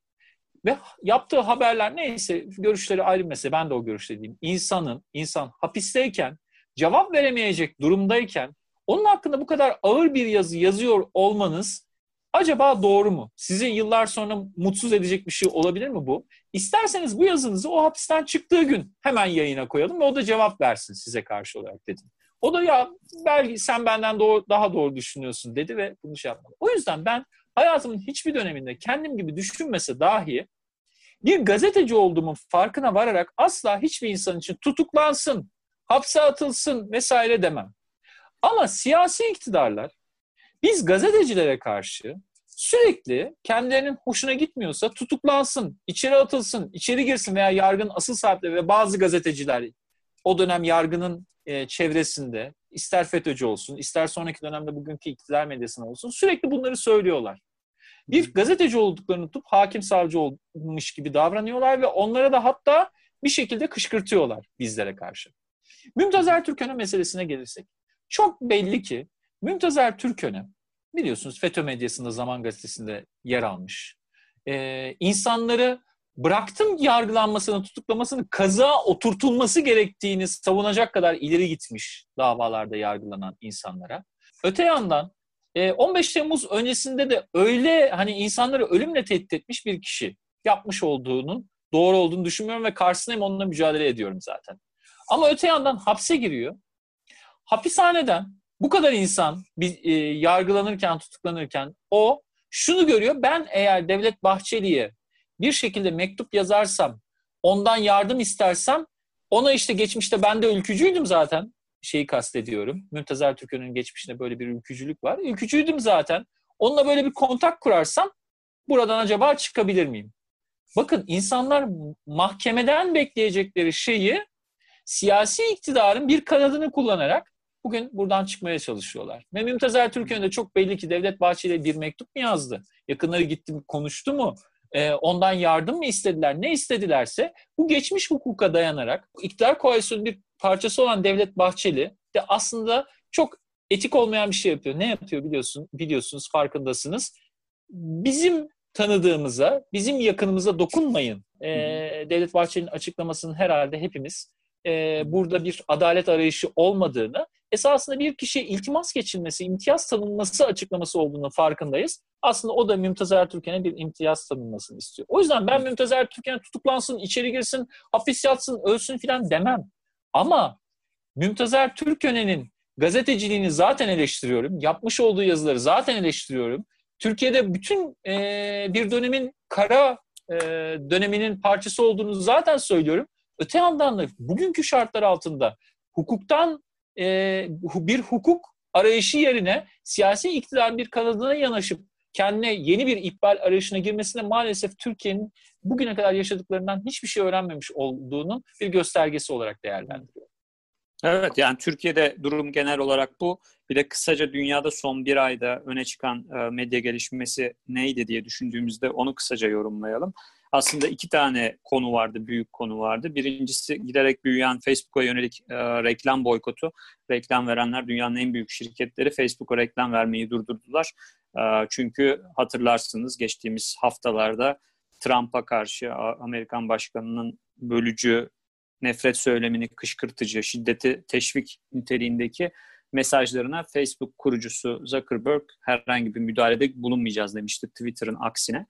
ve yaptığı haberler neyse görüşleri ayrı mesele ben de o görüşte diyeyim. İnsanın, insan hapisteyken cevap veremeyecek durumdayken onun hakkında bu kadar ağır bir yazı yazıyor olmanız acaba doğru mu? Sizin yıllar sonra mutsuz edecek bir şey olabilir mi bu? İsterseniz bu yazınızı o hapisten çıktığı gün hemen yayına koyalım ve o da cevap versin size karşı olarak dedim. O da ya belki sen benden doğru, daha doğru düşünüyorsun dedi ve bunu şey yapmadı. O yüzden ben hayatımın hiçbir döneminde kendim gibi düşünmese dahi bir gazeteci olduğumun farkına vararak asla hiçbir insan için tutuklansın, hapse atılsın vesaire demem. Ama siyasi iktidarlar biz gazetecilere karşı sürekli kendilerinin hoşuna gitmiyorsa tutuklansın, içeri atılsın, içeri girsin veya yargının asıl sahipleri ve bazı gazeteciler o dönem yargının e, çevresinde ister FETÖ'cü olsun, ister sonraki dönemde bugünkü iktidar medyasına olsun sürekli bunları söylüyorlar bir gazeteci olduklarını tutup hakim savcı olmuş gibi davranıyorlar ve onlara da hatta bir şekilde kışkırtıyorlar bizlere karşı. Mümtaz Ertürkön'e meselesine gelirsek. Çok belli ki Mümtaz Ertürkön'e biliyorsunuz FETÖ medyasında Zaman Gazetesi'nde yer almış. Ee, insanları bıraktım yargılanmasını, tutuklamasını kaza oturtulması gerektiğini savunacak kadar ileri gitmiş davalarda yargılanan insanlara. Öte yandan 15 e, Temmuz öncesinde de öyle hani insanları ölümle tehdit etmiş bir kişi yapmış olduğunun doğru olduğunu düşünmüyorum ve karşısındayım onunla mücadele ediyorum zaten. Ama öte yandan hapse giriyor. Hapishaneden bu kadar insan bir, e, yargılanırken, tutuklanırken o şunu görüyor. Ben eğer Devlet Bahçeli'ye bir şekilde mektup yazarsam, ondan yardım istersem ona işte geçmişte ben de ülkücüydüm zaten şeyi kastediyorum. Mümtazer Türk'ün geçmişinde böyle bir ülkücülük var. Ülkücüydüm zaten. Onunla böyle bir kontak kurarsam buradan acaba çıkabilir miyim? Bakın insanlar mahkemeden bekleyecekleri şeyi siyasi iktidarın bir kanadını kullanarak bugün buradan çıkmaya çalışıyorlar. Ve Mümtaz Ertürk'ün de çok belli ki Devlet Bahçeli'ye bir mektup mu yazdı? Yakınları gitti mi, konuştu mu? Ee, ondan yardım mı istediler? Ne istedilerse bu geçmiş hukuka dayanarak iktidar koalisyonu bir parçası olan Devlet Bahçeli de aslında çok etik olmayan bir şey yapıyor. Ne yapıyor biliyorsun biliyorsunuz farkındasınız. Bizim tanıdığımıza, bizim yakınımıza dokunmayın. Ee, Devlet Bahçeli'nin açıklamasının herhalde hepimiz e, burada bir adalet arayışı olmadığını, esasında bir kişiye iltimas geçilmesi, imtiyaz tanınması açıklaması olduğunu farkındayız. Aslında o da Mümtaz Ertürk'e bir imtiyaz tanınmasını istiyor. O yüzden ben Mümtaz Ertürk'e tutuklansın, içeri girsin, hapis yatsın, ölsün filan demem. Ama Mümtaz Ertürk'ün gazeteciliğini zaten eleştiriyorum. Yapmış olduğu yazıları zaten eleştiriyorum. Türkiye'de bütün e, bir dönemin kara e, döneminin parçası olduğunu zaten söylüyorum. Öte yandan da bugünkü şartlar altında hukuktan e, bir hukuk arayışı yerine siyasi iktidar bir kanadına yanaşıp kendine yeni bir ikbal arayışına girmesine maalesef Türkiye'nin bugüne kadar yaşadıklarından hiçbir şey öğrenmemiş olduğunun bir göstergesi olarak değerlendiriyor. Evet yani Türkiye'de durum genel olarak bu. Bir de kısaca dünyada son bir ayda öne çıkan e, medya gelişmesi neydi diye düşündüğümüzde onu kısaca yorumlayalım. Aslında iki tane konu vardı, büyük konu vardı. Birincisi giderek büyüyen Facebook'a yönelik e, reklam boykotu. Reklam verenler dünyanın en büyük şirketleri Facebook'a reklam vermeyi durdurdular. E, çünkü hatırlarsınız geçtiğimiz haftalarda Trump'a karşı Amerikan başkanının bölücü, nefret söylemini kışkırtıcı, şiddeti teşvik niteliğindeki mesajlarına Facebook kurucusu Zuckerberg herhangi bir müdahalede bulunmayacağız demişti Twitter'ın aksine.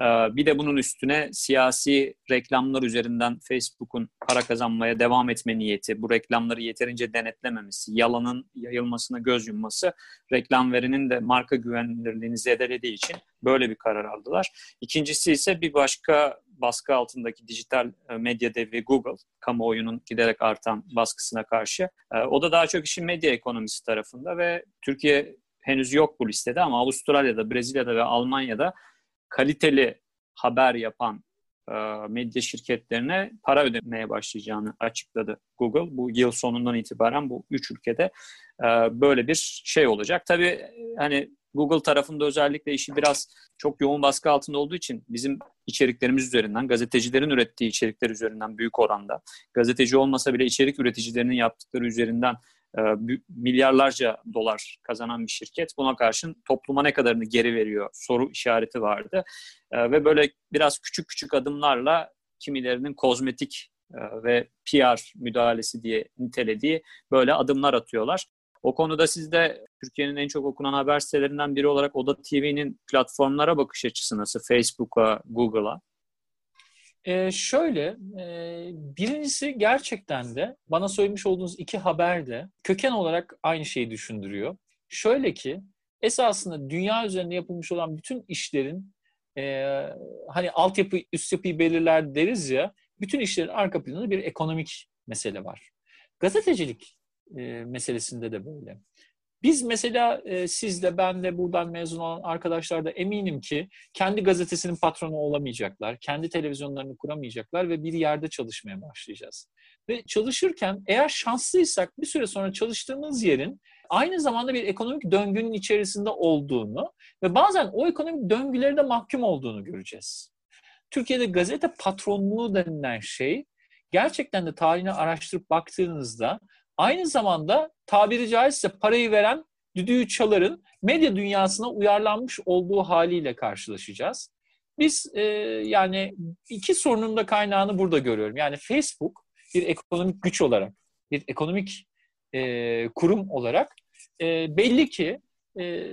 Ee, bir de bunun üstüne siyasi reklamlar üzerinden Facebook'un para kazanmaya devam etme niyeti, bu reklamları yeterince denetlememesi, yalanın yayılmasına göz yumması, reklam verinin de marka güvenilirliğini zedelediği için böyle bir karar aldılar. İkincisi ise bir başka baskı altındaki dijital e, medya devi Google, kamuoyunun giderek artan baskısına karşı. E, o da daha çok işin medya ekonomisi tarafında ve Türkiye henüz yok bu listede ama Avustralya'da, Brezilya'da ve Almanya'da kaliteli haber yapan e, medya şirketlerine para ödemeye başlayacağını açıkladı Google. Bu yıl sonundan itibaren bu üç ülkede e, böyle bir şey olacak. Tabii hani Google tarafında özellikle işi biraz çok yoğun baskı altında olduğu için bizim içeriklerimiz üzerinden, gazetecilerin ürettiği içerikler üzerinden büyük oranda, gazeteci olmasa bile içerik üreticilerinin yaptıkları üzerinden milyarlarca dolar kazanan bir şirket. Buna karşın topluma ne kadarını geri veriyor soru işareti vardı. E, ve böyle biraz küçük küçük adımlarla kimilerinin kozmetik e, ve PR müdahalesi diye nitelediği böyle adımlar atıyorlar. O konuda siz de Türkiye'nin en çok okunan haber sitelerinden biri olarak Oda TV'nin platformlara bakış açısı nasıl? Facebook'a, Google'a? Ee, şöyle, e, birincisi gerçekten de bana söylemiş olduğunuz iki haber de köken olarak aynı şeyi düşündürüyor. Şöyle ki, esasında dünya üzerinde yapılmış olan bütün işlerin e, hani altyapı, üst yapıyı belirler deriz ya, bütün işlerin arka planında bir ekonomik mesele var. Gazetecilik e, meselesinde de böyle. Biz mesela e, siz de ben de buradan mezun olan arkadaşlar da eminim ki kendi gazetesinin patronu olamayacaklar, kendi televizyonlarını kuramayacaklar ve bir yerde çalışmaya başlayacağız. Ve çalışırken eğer şanslıysak bir süre sonra çalıştığımız yerin aynı zamanda bir ekonomik döngünün içerisinde olduğunu ve bazen o ekonomik döngüleri de mahkum olduğunu göreceğiz. Türkiye'de gazete patronluğu denilen şey gerçekten de tarihini araştırıp baktığınızda aynı zamanda tabiri caizse parayı veren düdüğü çaların medya dünyasına uyarlanmış olduğu haliyle karşılaşacağız. Biz e, yani iki sorunun da kaynağını burada görüyorum. Yani Facebook bir ekonomik güç olarak, bir ekonomik e, kurum olarak e, belli ki e,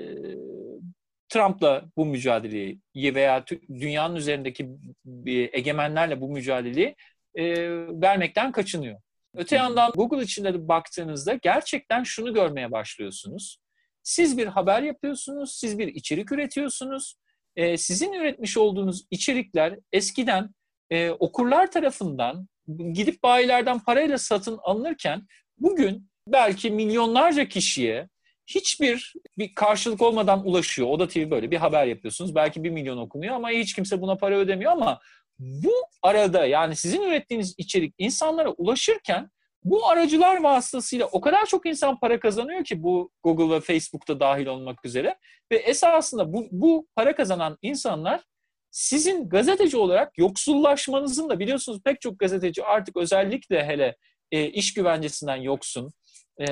Trump'la bu mücadeleyi veya dünyanın üzerindeki egemenlerle bu mücadeleyi e, vermekten kaçınıyor. Öte yandan Google içinde de baktığınızda gerçekten şunu görmeye başlıyorsunuz. Siz bir haber yapıyorsunuz, siz bir içerik üretiyorsunuz. Ee, sizin üretmiş olduğunuz içerikler eskiden e, okurlar tarafından gidip bayilerden parayla satın alınırken bugün belki milyonlarca kişiye hiçbir bir karşılık olmadan ulaşıyor. O da TV böyle bir haber yapıyorsunuz. Belki bir milyon okunuyor ama hiç kimse buna para ödemiyor ama bu arada yani sizin ürettiğiniz içerik insanlara ulaşırken Bu aracılar vasıtasıyla o kadar çok insan para kazanıyor ki bu Google ve Facebook'ta dahil olmak üzere ve esasında bu, bu para kazanan insanlar sizin gazeteci olarak yoksullaşmanızın da biliyorsunuz pek çok gazeteci artık özellikle hele e, iş güvencesinden yoksun, e,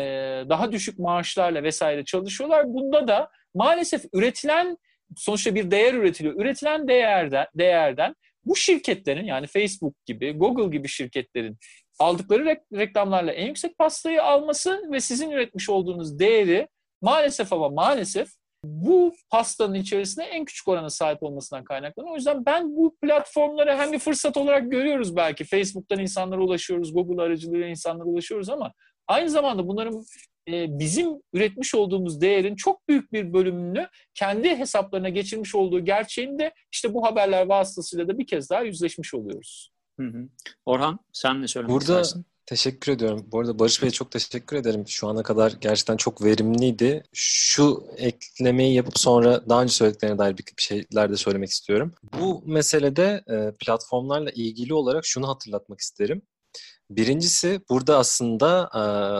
daha düşük maaşlarla vesaire çalışıyorlar. Bunda da maalesef üretilen sonuçta bir değer üretiliyor. Üretilen değerden, değerden bu şirketlerin yani Facebook gibi, Google gibi şirketlerin aldıkları re- reklamlarla en yüksek pastayı alması ve sizin üretmiş olduğunuz değeri maalesef ama maalesef bu pastanın içerisinde en küçük orana sahip olmasından kaynaklanıyor. O yüzden ben bu platformları hem bir fırsat olarak görüyoruz belki. Facebook'tan insanlara ulaşıyoruz, Google aracılığıyla insanlara ulaşıyoruz ama aynı zamanda bunların e, bizim üretmiş olduğumuz değerin çok büyük bir bölümünü kendi hesaplarına geçirmiş olduğu gerçeğini de işte bu haberler vasıtasıyla da bir kez daha yüzleşmiş oluyoruz. Hı hı. Orhan sen ne söylemek Burada istersin? teşekkür ediyorum. Bu arada Barış Bey'e çok teşekkür ederim. Şu ana kadar gerçekten çok verimliydi. Şu eklemeyi yapıp sonra daha önce söylediklerine dair bir şeyler de söylemek istiyorum. Bu meselede e, platformlarla ilgili olarak şunu hatırlatmak isterim. Birincisi burada aslında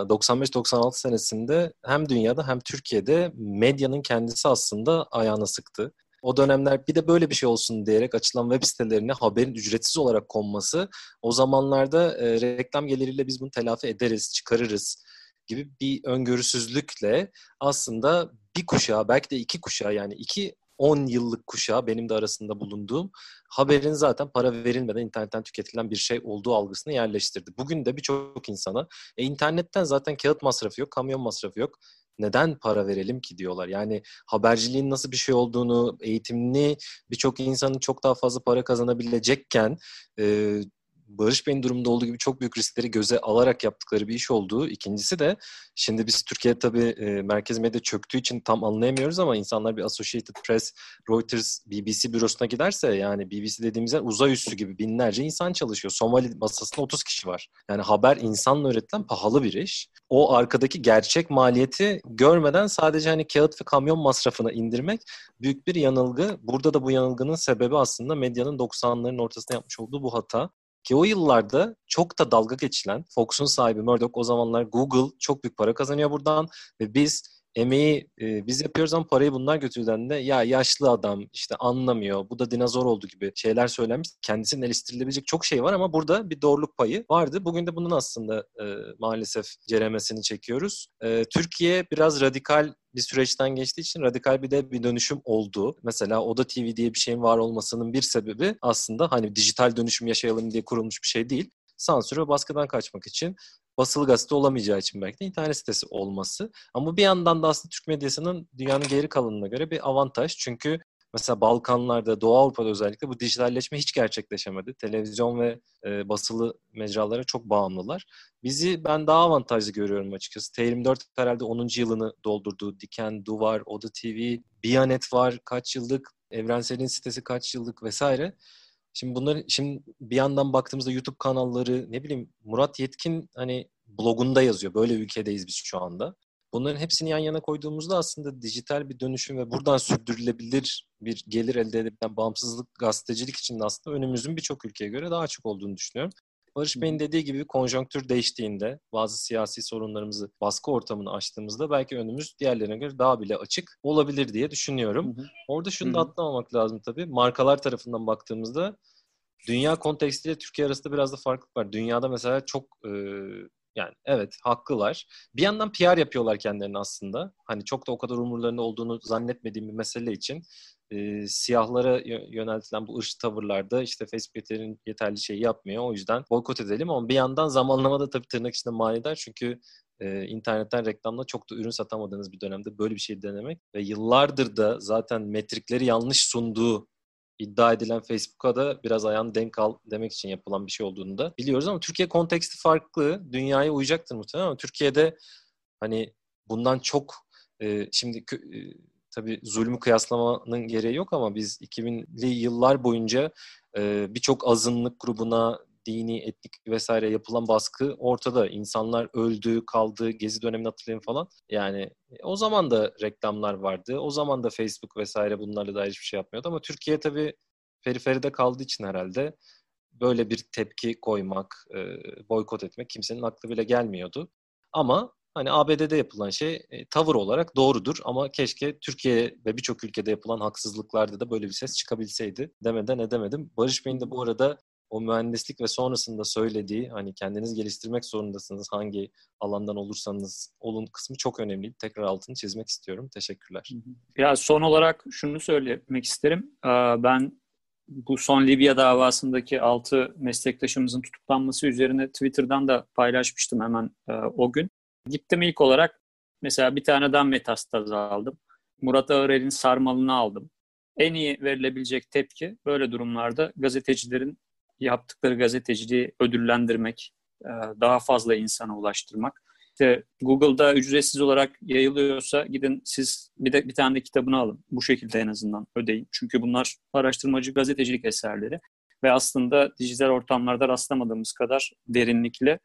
95-96 senesinde hem dünyada hem Türkiye'de medyanın kendisi aslında ayağına sıktı. O dönemler bir de böyle bir şey olsun diyerek açılan web sitelerine haberin ücretsiz olarak konması o zamanlarda reklam geliriyle biz bunu telafi ederiz, çıkarırız gibi bir öngörüsüzlükle aslında bir kuşağı belki de iki kuşağı yani iki 10 yıllık kuşağı benim de arasında bulunduğum haberin zaten para verilmeden internetten tüketilen bir şey olduğu algısını yerleştirdi. Bugün de birçok insana e, internetten zaten kağıt masrafı yok, kamyon masrafı yok. Neden para verelim ki diyorlar. Yani haberciliğin nasıl bir şey olduğunu, eğitimli birçok insanın çok daha fazla para kazanabilecekken e, Barış Bey'in durumunda olduğu gibi çok büyük riskleri göze alarak yaptıkları bir iş olduğu. İkincisi de şimdi biz Türkiye tabii e, merkez medya çöktüğü için tam anlayamıyoruz ama insanlar bir Associated Press, Reuters, BBC bürosuna giderse yani BBC dediğimiz yer uzay üssü gibi binlerce insan çalışıyor. Somali masasında 30 kişi var. Yani haber insanla üretilen pahalı bir iş. O arkadaki gerçek maliyeti görmeden sadece hani kağıt ve kamyon masrafına indirmek büyük bir yanılgı. Burada da bu yanılgının sebebi aslında medyanın 90'ların ortasında yapmış olduğu bu hata. Ki o yıllarda çok da dalga geçilen Fox'un sahibi Murdoch o zamanlar Google çok büyük para kazanıyor buradan ve biz emeği e, biz yapıyoruz ama parayı bunlar götürdüğünde ya yaşlı adam işte anlamıyor bu da dinozor oldu gibi şeyler söylenmiş. Kendisinin eleştirilebilecek çok şey var ama burada bir doğruluk payı vardı. Bugün de bunun aslında e, maalesef ceremesini çekiyoruz. E, Türkiye biraz radikal bir süreçten geçtiği için radikal bir de bir dönüşüm oldu. Mesela Oda TV diye bir şeyin var olmasının bir sebebi aslında hani dijital dönüşüm yaşayalım diye kurulmuş bir şey değil. Sansür ve baskıdan kaçmak için basılı gazete olamayacağı için belki de internet sitesi olması. Ama bir yandan da aslında Türk medyasının dünyanın geri kalanına göre bir avantaj. Çünkü mesela Balkanlarda, Doğu Avrupa'da özellikle bu dijitalleşme hiç gerçekleşemedi. Televizyon ve e, basılı mecralara çok bağımlılar. Bizi ben daha avantajlı görüyorum açıkçası. T24 herhalde 10. yılını doldurdu. Diken, Duvar, Oda TV, Biyanet var kaç yıllık, Evrensel'in sitesi kaç yıllık vesaire. Şimdi bunları şimdi bir yandan baktığımızda YouTube kanalları ne bileyim Murat Yetkin hani blogunda yazıyor. Böyle ülkedeyiz biz şu anda. Bunların hepsini yan yana koyduğumuzda aslında dijital bir dönüşüm ve buradan sürdürülebilir bir gelir elde edebilen bağımsızlık gazetecilik için aslında önümüzün birçok ülkeye göre daha açık olduğunu düşünüyorum. Barış Bey'in dediği gibi konjonktür değiştiğinde, bazı siyasi sorunlarımızı baskı ortamını açtığımızda belki önümüz diğerlerine göre daha bile açık olabilir diye düşünüyorum. Hı hı. Orada şunu da atlamamak lazım tabii. Markalar tarafından baktığımızda dünya kontekstiyle Türkiye arasında biraz da farklılık var. Dünyada mesela çok e, yani evet haklılar. Bir yandan PR yapıyorlar kendilerini aslında. Hani çok da o kadar umurlarında olduğunu zannetmediğim bir mesele için e, siyahlara yöneltilen bu ırç tavırlarda işte Facebook yeterli şeyi yapmıyor. O yüzden boykot edelim ama bir yandan zamanlamada tabii tırnak içinde manidar çünkü e, internetten reklamla çok da ürün satamadığınız bir dönemde böyle bir şey denemek ve yıllardır da zaten metrikleri yanlış sunduğu iddia edilen Facebook'a da biraz ayağını denk al demek için yapılan bir şey olduğunu da biliyoruz ama Türkiye konteksti farklı. Dünyaya uyacaktır muhtemelen ama Türkiye'de hani bundan çok e, şimdi e, tabii zulmü kıyaslamanın gereği yok ama biz 2000'li yıllar boyunca e, birçok azınlık grubuna dini, etnik vesaire yapılan baskı ortada. İnsanlar öldü, kaldı, gezi dönemini hatırlayın falan. Yani e, o zaman da reklamlar vardı. O zaman da Facebook vesaire bunlarla dair hiçbir şey yapmıyordu. Ama Türkiye tabii periferide kaldığı için herhalde böyle bir tepki koymak, e, boykot etmek kimsenin aklı bile gelmiyordu. Ama hani ABD'de yapılan şey e, tavır olarak doğrudur ama keşke Türkiye ve birçok ülkede yapılan haksızlıklarda da böyle bir ses çıkabilseydi demeden edemedim. Barış Bey'in de bu arada o mühendislik ve sonrasında söylediği hani kendiniz geliştirmek zorundasınız hangi alandan olursanız olun kısmı çok önemli. Tekrar altını çizmek istiyorum. Teşekkürler. Ya son olarak şunu söylemek isterim. Ben bu son Libya davasındaki altı meslektaşımızın tutuklanması üzerine Twitter'dan da paylaşmıştım hemen o gün. Gittim ilk olarak mesela bir taneden metastaz aldım. Murat Ağırel'in sarmalını aldım. En iyi verilebilecek tepki böyle durumlarda gazetecilerin yaptıkları gazeteciliği ödüllendirmek, e, daha fazla insana ulaştırmak. İşte Google'da ücretsiz olarak yayılıyorsa gidin siz bir de bir tane de kitabını alın. Bu şekilde en azından ödeyin. Çünkü bunlar araştırmacı gazetecilik eserleri ve aslında dijital ortamlarda rastlamadığımız kadar derinlikli. E,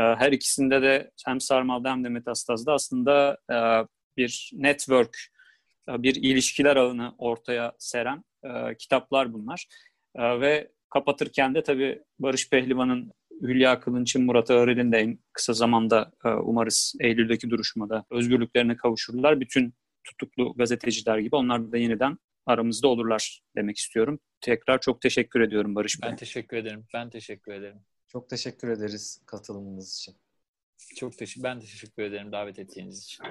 her ikisinde de hem sarmalda hem de metastazda aslında e, bir network, bir ilişkiler ağını ortaya seren kitaplar bunlar. Ve Kapatırken de tabii Barış Pehlivan'ın Hülya Kılınç'ın Murat Ağırel'in de en kısa zamanda e, umarız Eylül'deki duruşmada özgürlüklerine kavuşurlar. Bütün tutuklu gazeteciler gibi onlar da yeniden aramızda olurlar demek istiyorum. Tekrar çok teşekkür ediyorum Barış Bey. Ben teşekkür ederim. Ben teşekkür ederim. Çok teşekkür ederiz katılımınız için. Çok teşekkür ben teşekkür ederim davet ettiğiniz için.